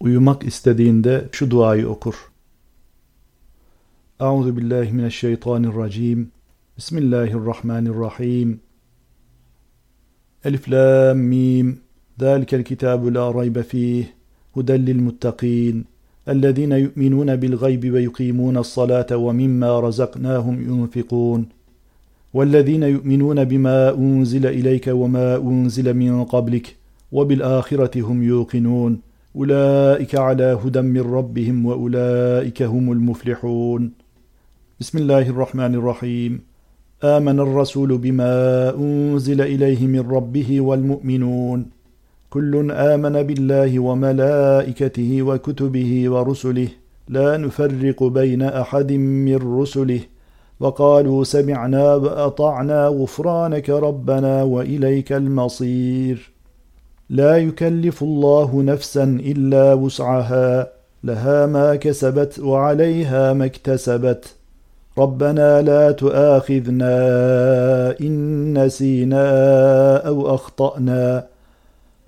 uyumak istediğinde şu duayı okur. Euzu billahi mineşşeytanirracim. Bismillahirrahmanirrahim. Elif lam mim. Zalikel kitabu la raybe fih. Huden lil muttaqin. الذين يؤمنون بالغيب ويقيمون الصلاة ومما رزقناهم ينفقون والذين يؤمنون بما أنزل إليك وما أنزل من قبلك وبالآخرة هم يوقنون أولئك على هدى من ربهم وأولئك هم المفلحون. بسم الله الرحمن الرحيم. آمن الرسول بما أنزل إليه من ربه والمؤمنون. كل آمن بالله وملائكته وكتبه ورسله. لا نفرق بين أحد من رسله. وقالوا سمعنا وأطعنا غفرانك ربنا وإليك المصير. لا يكلف الله نفسا إلا وسعها لها ما كسبت وعليها ما اكتسبت. ربنا لا تؤاخذنا إن نسينا أو أخطأنا.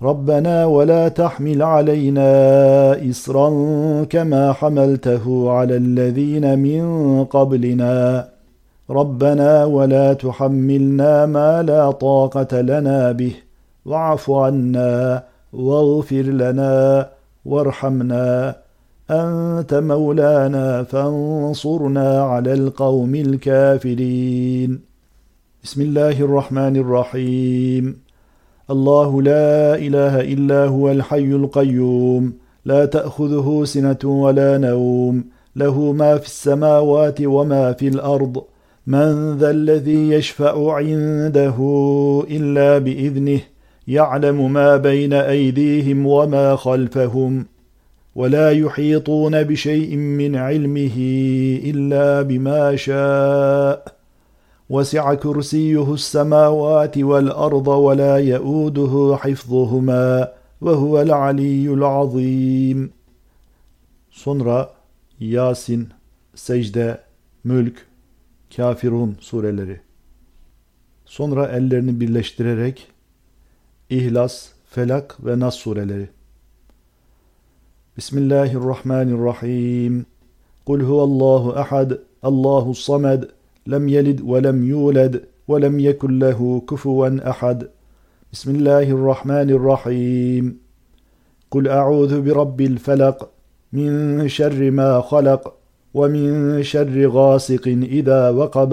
ربنا ولا تحمل علينا اصرا كما حملته على الذين من قبلنا. ربنا ولا تحملنا ما لا طاقة لنا به. واعف عنا واغفر لنا وارحمنا. أنت مولانا فانصرنا على القوم الكافرين. بسم الله الرحمن الرحيم. الله لا إله إلا هو الحي القيوم. لا تأخذه سنة ولا نوم. له ما في السماوات وما في الأرض. من ذا الذي يشفع عنده إلا بإذنه يعلم ما بين أيديهم وما خلفهم ولا يحيطون بشيء من علمه إلا بما شاء وسع كرسيه السماوات والأرض ولا يئوده حفظهما وهو العلي العظيم Sonra Yasin, Secde, Mülk, Kafirun sureleri. Sonra ellerini birleştirerek İhlas, Felak ve Nas sureleri. Bismillahirrahmanirrahim. Kul huvallahu ahad, Allahu samed, lem yelid ve lem yulad ve lem yekun lehu kufuven ahad. Bismillahirrahmanirrahim. Kul a'udhu bi rabbil felak min şerri ma halak ve min şerri gasiqin iza vakab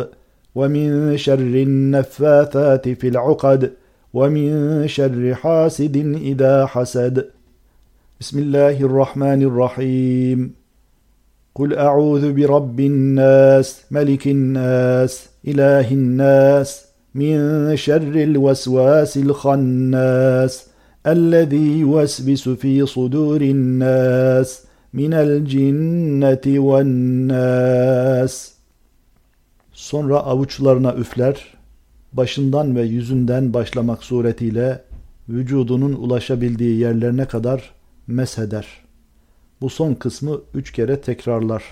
ve min şerrin neffathati fil ukad. ومن شر حاسد إذا حسد. بسم الله الرحمن الرحيم. قل أعوذ برب الناس ملك الناس إله الناس من شر الوسواس الخناس الذي يوسوس في صدور الناس من الجنة والناس. Sonra avuçlarına üfler. Başından ve yüzünden başlamak suretiyle vücudunun ulaşabildiği yerlerine kadar mesheder. Bu son kısmı üç kere tekrarlar.